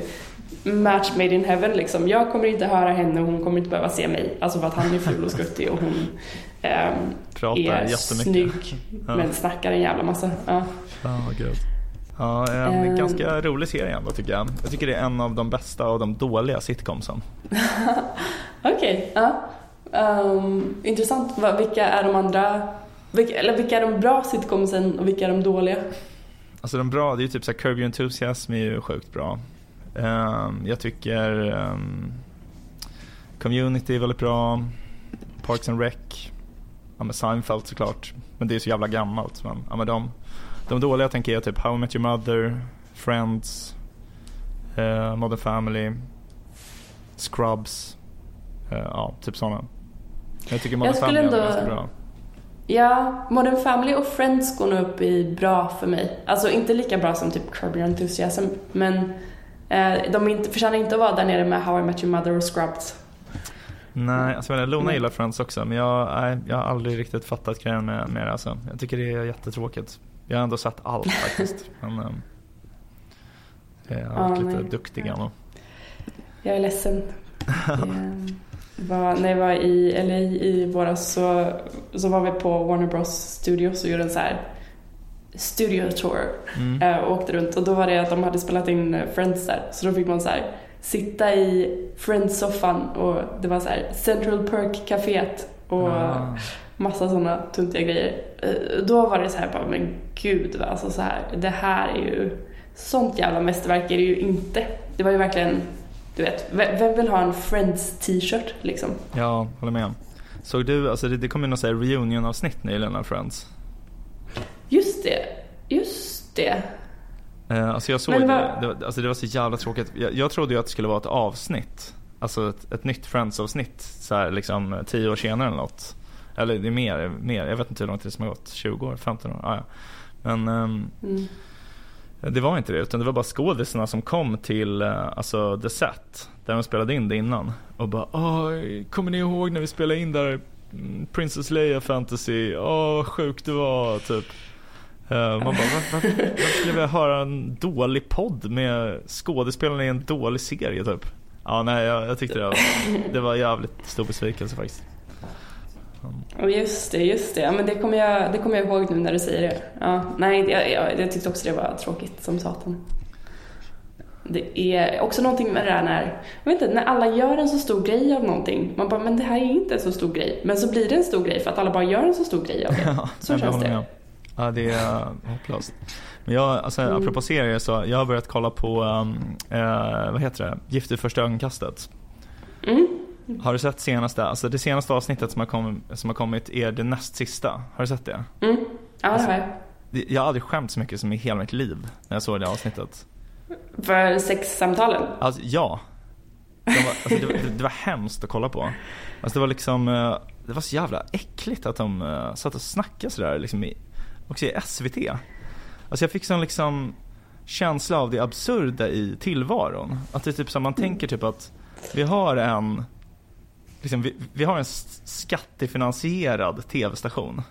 match made in heaven liksom. Jag kommer inte höra henne och hon kommer inte behöva se mig. Alltså för att han är ful och skuttig och hon ähm, är snygg ja. men snackar en jävla massa. Ja, oh, God. Ja, en um, ganska rolig serie ändå tycker jag. Jag tycker det är en av de bästa och de dåliga sitcomsen. Okej, okay, ja. Um, intressant. Vilka är de andra, vilka, eller vilka är de bra sitcomsen och vilka är de dåliga? Alltså de bra, det är ju typ såhär Curb Your Enthusiasm är ju sjukt bra. Um, jag tycker um, Community är väldigt bra. Parks and Rec. Ja men Seinfeld såklart. Men det är så jävla gammalt. Men, ja, men de, de dåliga tänker jag typ How I Met Your Mother, Friends, uh, Modern Family, Scrubs. Uh, ja, typ sådana. Jag tycker Modern jag Family ändå... är ganska bra. Ja, Modern Family och Friends går nog upp i bra för mig. Alltså inte lika bra som typ Curb Your Enthusiasm, men Eh, de inte, förtjänar inte att vara där nere med How I Met Your Mother och Scrubs. Nej, alltså Lona mm. gillar Friends också men jag, nej, jag har aldrig riktigt fattat grejen med, med det alltså. Jag tycker det är jättetråkigt. Jag har ändå sett allt faktiskt. men, um, jag har varit ja, lite nej. duktig ändå. Jag är ledsen. var, när jag var i LA i våras så, så var vi på Warner Bros Studios och gjorde en så här studio tour mm. Eh, och åkte runt och då var det att de hade spelat in eh, Friends där så då fick man så här, sitta i Friends-soffan och det var så här Central Perk caféet och ah. massa sådana tuntiga grejer. eh, då var det så här bara, men gud alltså så här, det här är ju, sånt jävla mästerverk är det ju inte. Det var ju verkligen, du vet, vem vill ha en Friends t-shirt liksom? Ja, håller med. Såg du, alltså det, det kom ju något reunion-avsnitt nyligen av Friends. Just det, just det. Eh, alltså jag såg det, det, var, alltså det var så jävla tråkigt. Jag, jag trodde ju att det skulle vara ett avsnitt. Alltså ett, ett nytt Friends-avsnitt så här, liksom tio år senare eller något. Eller det är mer, mer, jag vet inte hur långt det som har gått. 20 år, 15 år? Ah, ja. Men um, mm det var inte det utan det var bara skådisarna som kom till eh, alltså The Set. Där de spelade in det innan. Och bara kommer ni ihåg när vi spelade in där mm, Princess Leia Fantasy? Åh, sjukt det var typ. Eh, man bara, varför, varför skulle vi höra en dålig podd med skådespelarna i en dålig serie typ? Ja, nej, jag, jag tyckte det var, det var jävligt stor besvikelse faktiskt. Just det, just det. Ja, men det kommer, jag, det kommer jag ihåg nu när du säger det. Ja, nej, jag, jag, jag tyckte också det var tråkigt som satan. Det är också någonting med det där när, jag vet inte, när alla gör en så stor grej av någonting. Man bara, men det här är inte en så stor grej. Men så blir det en stor grej för att alla bara gör en så stor grej av det. Ja, så känns det. Ja, det är hopplöst. Men jag, alltså, mm. apropå serier så, jag har börjat kolla på, um, uh, vad heter det, Gift i första ögonkastet. Mm. Har du sett senaste, alltså det senaste avsnittet som har, kom, som har kommit är det näst sista. Har du sett det? Mm. Ja, alltså, det har jag. Jag har aldrig skämt så mycket som i hela mitt liv när jag såg det avsnittet. För sexsamtalen? Alltså, ja. Det var, alltså, det, var, det var hemskt att kolla på. Alltså, det var liksom, eh, det var så jävla äckligt att de uh, satt och snackade sådär liksom i, också i SVT. Alltså jag fick sån liksom känsla av det absurda i tillvaron. Att det är typ som man tänker typ att vi har en liksom, vi, vi har en skattefinansierad tv-station.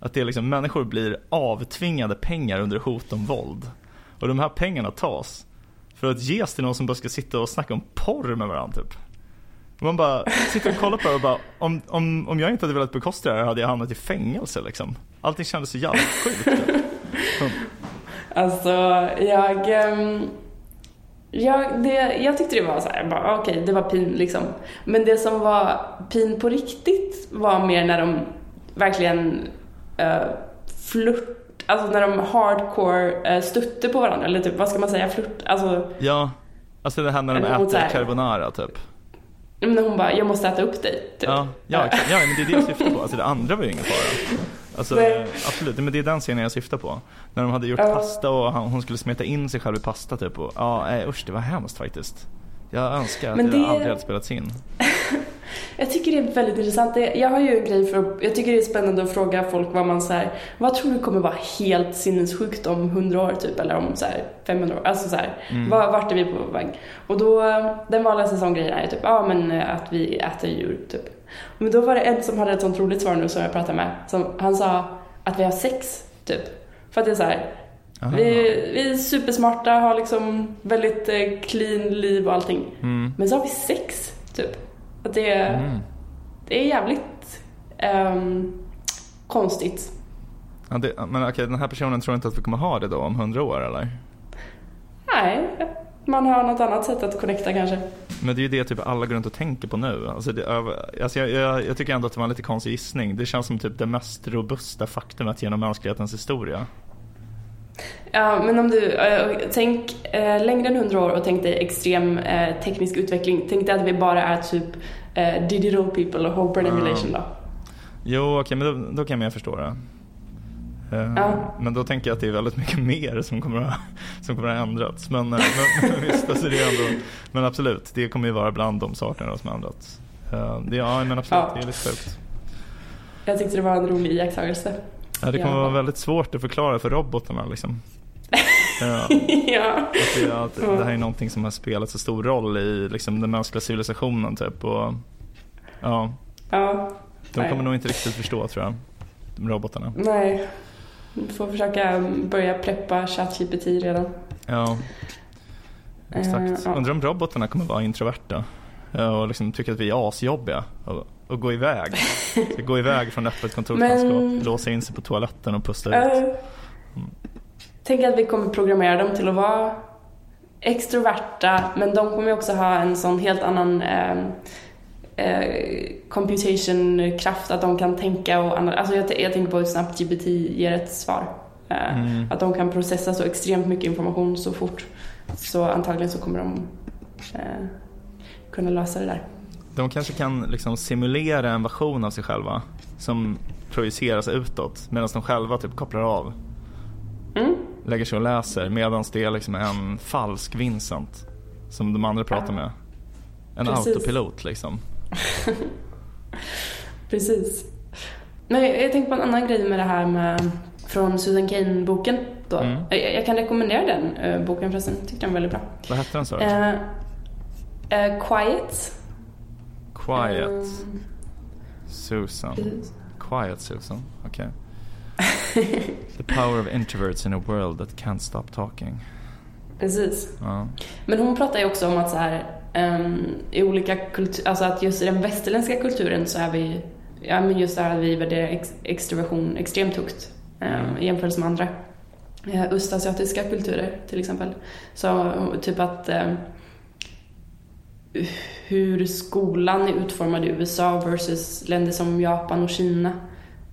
Att det är liksom, människor blir avtvingade pengar under hot om våld. Och de här pengarna tas för att ges till någon som bara ska sitta och snacka om porr med varandra typ. Man bara sitter och kollar på det och bara, om, om, om jag inte hade velat bekosta det här hade jag hamnat i fängelse liksom. Allting kändes så jävla sjukt. Alltså, jag... Um jag, det, jag tyckte det var så här, bara okej, okay, det var pin liksom. Men det som var pin på riktigt var mer när de verkligen uh, flört, alltså när de hardcore uh, stötte på varandra, eller typ, vad ska man säga, flört, alltså. Ja, alltså det här när de äter här, carbonara typ. Men hon bara, jag måste äta upp dig, typ. Ja, ja, ja men det är det jag syftar på, alltså det andra var ju ingen fara. Alltså, absolut, men det är den scenen jag syftar på. När de hade gjort ja. pasta och hon skulle smeta in sig själv i pasta typ. Och, ja, usch det var hemskt faktiskt. Jag önskar att men det, det aldrig hade spelats in. jag tycker det är väldigt intressant. Jag har ju en grej för att, jag tycker det är spännande att fråga folk vad man så vad tror du kommer vara helt sinnessjukt om 100 år typ eller om så här 500 år, alltså så här, mm. vart är vi på väg? Och då, den vanligaste sån grejen är typ, ja men att vi äter djur typ. Men då var det en som hade ett sånt roligt svar nu som jag pratade med. Som, han sa att vi har sex, typ. För att det är så här, vi, vi, är supersmarta, har liksom väldigt eh, clean liv och allting. Mm. Men så har vi sex, typ. Att det, mm. det är jävligt um, konstigt. Ja, det, men okej, den här personen tror inte att vi kommer ha det då om hundra år, eller? Nej, man har något annat sätt att connecta kanske. Men det är ju det typ alla går runt och tänker på nu. Alltså, det, alltså jag, jag, jag, tycker ändå att det var en lite konstig gissning. Det känns som typ det mest robusta faktumet genom mänsklighetens historia. Ja, men om du, äh, tänk äh, längre än hundra år och tänk dig extrem äh, teknisk utveckling. Tänk dig att vi bara är typ digital people och hope and emulation då. Jo, okej, okay, men då, då kan jag förstå det. Eh, ja. Men då tänker jag att det är väldigt mycket mer som kommer att, som kommer att ändrats. Men, eh, men, visst, alltså det är ändå, men absolut, det kommer ju vara bland de sakerna som har ändrats. Eh, det, ja, men absolut, ja. det är lite sjukt. Jag tyckte det var en rolig iakttagelse. Ja, det kommer ja. vara väldigt svårt att förklara för robotarna liksom. ja. ja. Att, det, att det här är någonting som har spelat så stor roll i liksom, den mänskliga civilisationen typ. Och, ja. ja. De kommer nog inte riktigt förstå tror jag, robotarna. Nej. Du får försöka börja preppa ChatGPT redan. Ja, exakt. Uh, Undrar om robotarna kommer vara introverta och liksom tycker att vi är asjobbiga och, och gå iväg. Gå iväg från öppet kontorslandskap, Men... låsa in sig på toaletten och pusta ut. Mm. Tänk att vi kommer programmera dem till att vara extroverta men de kommer också ha en sån helt annan eh, eh, computation-kraft, att de kan tänka och analysera. Alltså jag, jag tänker på hur snabbt GPT ger ett svar. Eh, mm. Att de kan processa så extremt mycket information så fort. Så antagligen så kommer de eh, kunna lösa det där. De kanske kan liksom simulera en version av sig själva som projiceras utåt medan de själva typ kopplar av. Mm. Lägger sig och läser medan det är liksom en falsk Vincent som de andra pratar med. En Precis. autopilot liksom. Precis. Men jag, jag tänkte på en annan grej med det här med från Susan Cain-boken. Då. Mm. Jag, jag, kan rekommendera den uh, boken förresten. Jag tyckte den var väldigt bra. Vad hette den sa du? Uh, uh, Quiet. Quiet. Um, Susan. Precis. Quiet Susan, okej. Okay. The power of introverts in a world that can't stop talking. Precis. Ja. Men hon pratar ju också om att så här, um, i olika kulturer, alltså att just i den västerländska kulturen så är vi, ja men just det här att vi värderar ex extroversion extremt högt um, i jämförelse med andra uh, östasiatiska kulturer till exempel. Så typ att um, hur skolan är utformad i USA versus länder som Japan och Kina.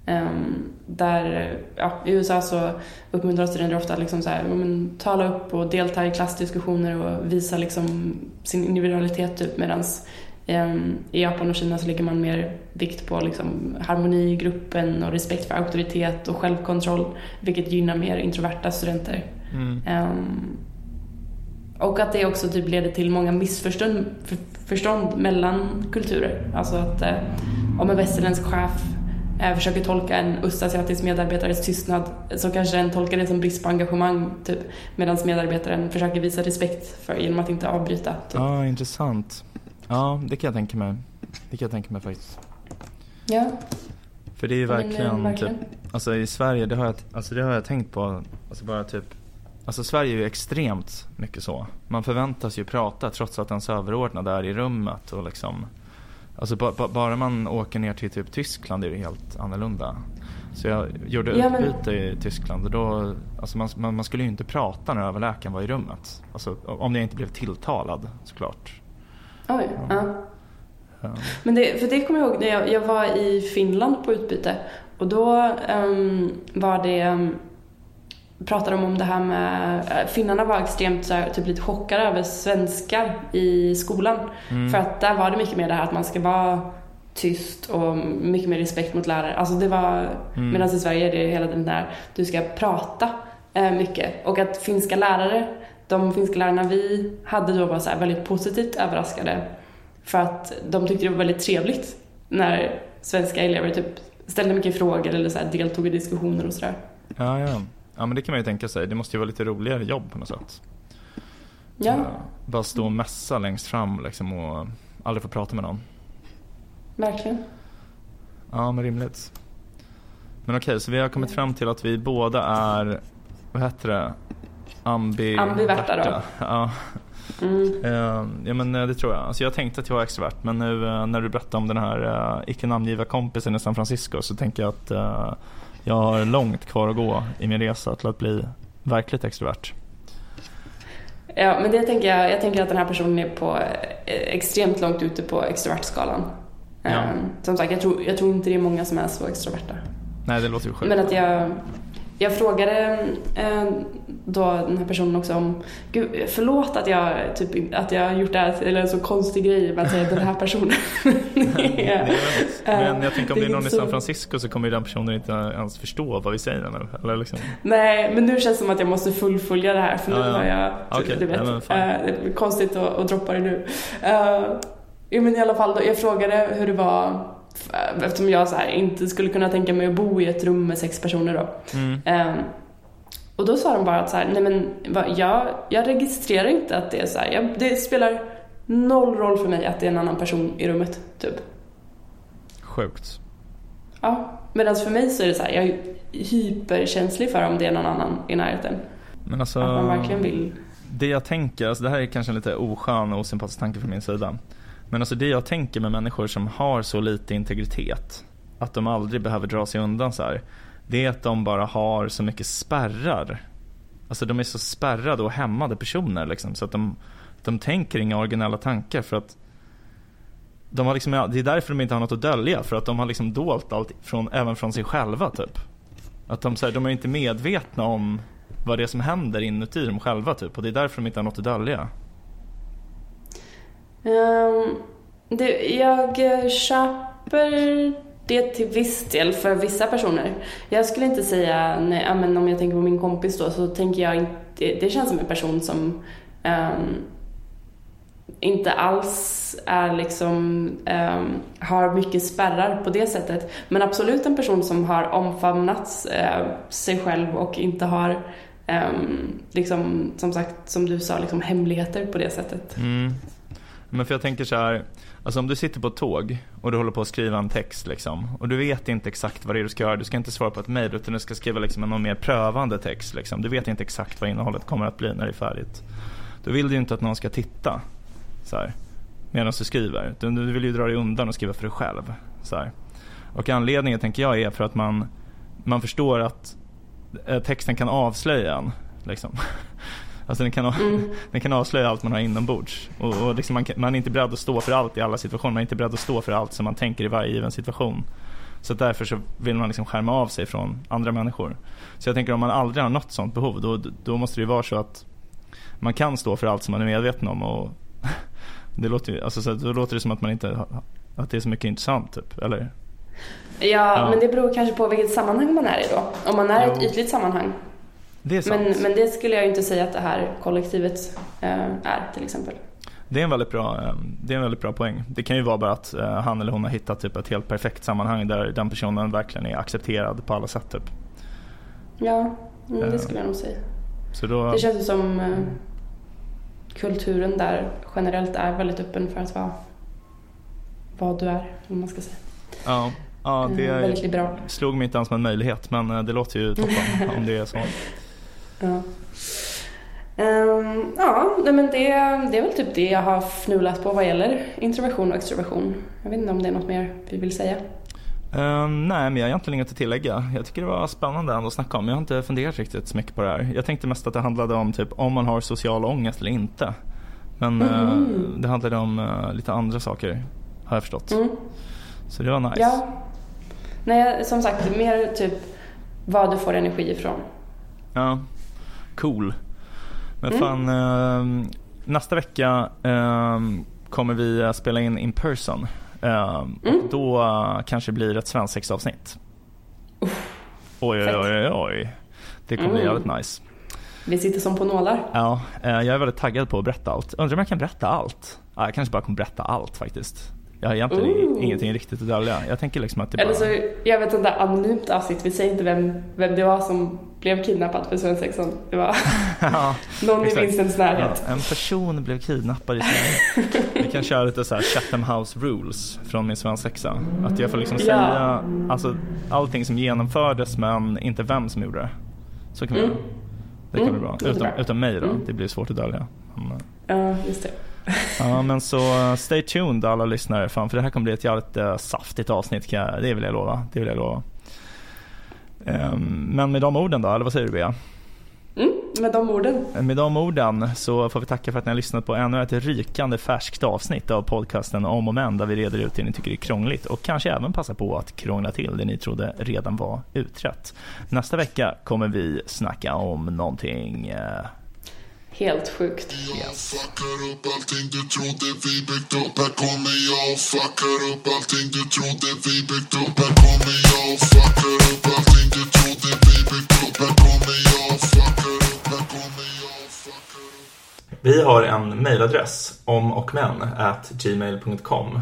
Um, där, ja, I USA så uppmuntrar studenter ofta liksom så här, men, tala upp och delta i klassdiskussioner och visa liksom sin individualitet typ medans um, i Japan och Kina så lägger man mer vikt på liksom, harmoni i gruppen och respekt för auktoritet och självkontroll vilket gynnar mer introverta studenter. Mm. Um, och att det också typ leder till många missförstånd förstånd mellan kulturer. Alltså att eh, om en västerländsk chef försöker tolka en östasiatisk medarbetares tystnad så kanske den tolkar det som brist på engagemang typ, medan medarbetaren försöker visa respekt för genom att inte avbryta. Typ. Ja, intressant. Ja, det kan jag tänka mig. Det kan jag tänka mig faktiskt. Ja. För det är ju verkligen, Men, verkligen. Typ, alltså i Sverige, det har jag, alltså det har jag tänkt på, alltså bara typ Alltså Sverige är ju extremt mycket så. Man förväntas ju prata trots att ens överordnade är i rummet och liksom Alltså ba, ba, bara man åker ner till typ Tyskland är det helt annorlunda. Så jag gjorde ja, men... utbyte i Tyskland och då, alltså man, man, man, skulle ju inte prata när överläkaren var i rummet. Alltså om jag inte blev tilltalad såklart. Oj, ja. ja. Men det, för det kommer jag ihåg när jag, jag, var i Finland på utbyte och då um, var det um, pratade de om det här med, äh, finnarna var extremt så här, typ lite chockade över svenskar i skolan. Mm. För att där var det mycket mer det här att man ska vara tyst och mycket mer respekt mot lärare. Alltså det var, mm. medan i Sverige är det hela den där, du ska prata äh, mycket. Och att finska lärare, de finska lärarna vi hade då var så väldigt positivt överraskade. För att de tyckte det var väldigt trevligt när svenska elever typ ställde mycket frågor eller så deltog i diskussioner och sådär. Ja, ja. Ja men det kan man ju tänka sig. Det måste ju vara lite roligare jobb på något sätt. Ja. Uh, bara stå och mässa längst fram liksom och aldrig få prata med någon. Verkligen. Ja men rimligt. Men okej, okay, så vi har kommit fram till att vi båda är, vad heter det? Ambi Ambiverta då. Ja. Mm. Uh, ja men eh, det tror jag. Alltså jag tänkte att jag var extrovert men nu uh, när du berättade om den här uh, icke namngivna kompisen i San Francisco så tänker jag att jag har långt kvar att gå i min resa till att bli verkligt extrovert. Ja, men det tänker jag, jag tänker att den här personen är på eh, extremt långt ute på extrovertskalan. Ja. Um, som sagt, jag tror, jag tror inte det är många som är så extroverta. Nej, det låter ju sjukt. Men att jag, jag frågade eh, då den här personen också om, gud förlåt att jag, typ, att jag har gjort det här till en så konstig grej med att säga den här personen. ja. Men jag tänker om det är någon i San Francisco så kommer den personen inte ens förstå vad vi säger. Eller liksom. Nej, men nu känns det som att jag måste fullfölja det här för nu ja, ja. har jag, okay. du vet, ja, äh, det är konstigt att, att droppa det nu. Uh, men i alla fall, då, jag frågade hur det var eftersom jag så här, inte skulle kunna tänka mig att bo i ett rum med sex personer då. Mm. Um, och då sa de bara att så här, nej men jag, jag registrerar inte att det är så här, jag, det spelar noll roll för mig att det är en annan person i rummet, typ. Sjukt. Ja, medan för mig så är det så här, jag är hyperkänslig för om det är någon annan i närheten. Men alltså, att man verkligen vill. Det jag tänker, alltså det här är kanske en lite oskön och osympatisk tanke från min sida. Men alltså det jag tänker med människor som har så lite integritet, att de aldrig behöver dra sig undan så här, det är att de bara har så mycket spärrar. Alltså de är så spärrade och hämmade personer liksom, så att de, de tänker inga originella tankar för att de har liksom, det är därför de inte har något att dölja, för att de har liksom dolt allt, från, även från sig själva typ. Att de, så här, de är inte medvetna om vad det är som händer inuti dem själva typ, och det är därför de inte har något att dölja. Ehm, um, det, jag eh, köper det till viss del för vissa personer. Jag skulle inte säga, nej, men om jag tänker på min kompis då, så tänker jag inte, det känns som en person som um, inte alls är liksom, um, har mycket spärrar på det sättet. Men absolut en person som har omfamnat uh, eh, sig själv och inte har um, liksom, som sagt, som du sa, liksom hemligheter på det sättet. Mm. Men för jag tänker så här, alltså om du sitter på ett tåg och du håller på att skriva en text liksom och du vet inte exakt vad det är du ska göra. Du ska inte svara på ett mejl utan du ska skriva liksom en mer prövande text liksom. Du vet inte exakt vad innehållet kommer att bli när det är färdigt. Då vill du ju inte att någon ska titta så här, medan du skriver. Du, du vill ju dra dig undan och skriva för dig själv. Så här. Och anledningen tänker jag är för att man, man förstår att eh, texten kan avslöja en. Liksom. Alltså den kan, mm. den kan avslöja allt man har inombords. Och, och liksom man, man, är inte beredd att stå för allt i alla situationer. Man är inte beredd att stå för allt som man tänker i varje given situation. Så därför så vill man liksom skärma av sig från andra människor. Så jag tänker om man aldrig har något sånt behov då, då måste det ju vara så att man kan stå för allt som man är medveten om. Och det låter, alltså, så då låter det som att man inte att det är så mycket intressant typ, eller? Ja, ja, men det beror kanske på vilket sammanhang man är i då. Om man är i ett ytligt sammanhang det är. Men, men det skulle jag inte säga att det här kollektivet äh, är till exempel. Det är, en väldigt bra, eh, det är en väldigt bra poäng. Det kan ju vara bara att uh, han eller hon har hittat typ ett helt perfekt sammanhang där den personen verkligen är accepterad på alla sätt. Typ. Ja, mm, det skulle jag nog säga. Då... Det känns som kulturen där generellt är väldigt öppen för att vara vad du är, om man ska säga. Ja, ja det väldigt liberal. slog mig inte ens som en möjlighet men det låter ju toppen om det är så. Ja. Um, ja, men det, det är väl typ det jag har fnulat på vad gäller introversion och extroversion. Jag vet inte om det är något mer vi vill säga. Um, nej, men jag har egentligen inget att tillägga. Jag tycker det var spännande ändå att snacka om. Jag har inte funderat riktigt så mycket på det här. Jag tänkte mest att det handlade om typ om man har social ångest eller inte. Men mm. uh, det handlade om uh, lite andra saker, har jag förstått. Mm. Så det var nice. Ja. Nej, som sagt, mer typ vad du får energi ifrån. Ja cool. Men mm. fan, eh, nästa vecka eh, kommer vi spela in in person. Eh, mm. Och då uh, kanske blir ett svensexavsnitt. Oj, oj, oj, oj. Det kommer mm. bli jävligt nice. Vi sitter som på nålar. Ja, eh, jag är väldigt taggad på att berätta allt. Undrar om jag kan berätta allt? Ja, jag kanske bara kommer berätta allt faktiskt. Jag har egentligen Ooh. ingenting riktigt att dölja. Jag tänker liksom att det bara... Eller så gör vi ett sånt där anonymt avsnitt. Vi säger inte vem, vem det var som blev kidnappad för svensexan. Det var ja, någon exakt. i Vincents närhet. Ja, en person blev kidnappad i Sverige. vi kan köra lite så här Chatham House rules från min svensexa. Att jag får liksom ja. säga alltså, allting som genomfördes men inte vem som gjorde det. Så kan vi mm. göra. Det kan mm. bli bra. Utom, utom mig då. Mm. Det blir svårt att dölja. Men, ja, just det. Ja men så uh, stay tuned alla lyssnare fan för det här kommer bli ett jävligt uh, saftigt avsnitt kan jag, det vill jag lova. Det vill jag lova. Um, men med de orden då, eller vad säger du Bea? Mm, med de orden. Med de orden så får vi tacka för att ni har lyssnat på ännu ett rykande färskt avsnitt av podcasten Om och Men där vi reder ut det ni tycker är krångligt och kanske även passa på att krångla till det ni trodde redan var utrett. Nästa vecka kommer vi snacka om någonting Helt sjukt. Jag fuckar upp allting du trodde vi byggt upp. Här kommer jag och fuckar upp allting du trodde vi byggt upp. Här kommer jag och fuckar upp allting du trodde vi byggt upp. Här kommer jag och fuckar upp. Här kommer jag och fuckar upp. Vi har en mailadress om och men at gmail.com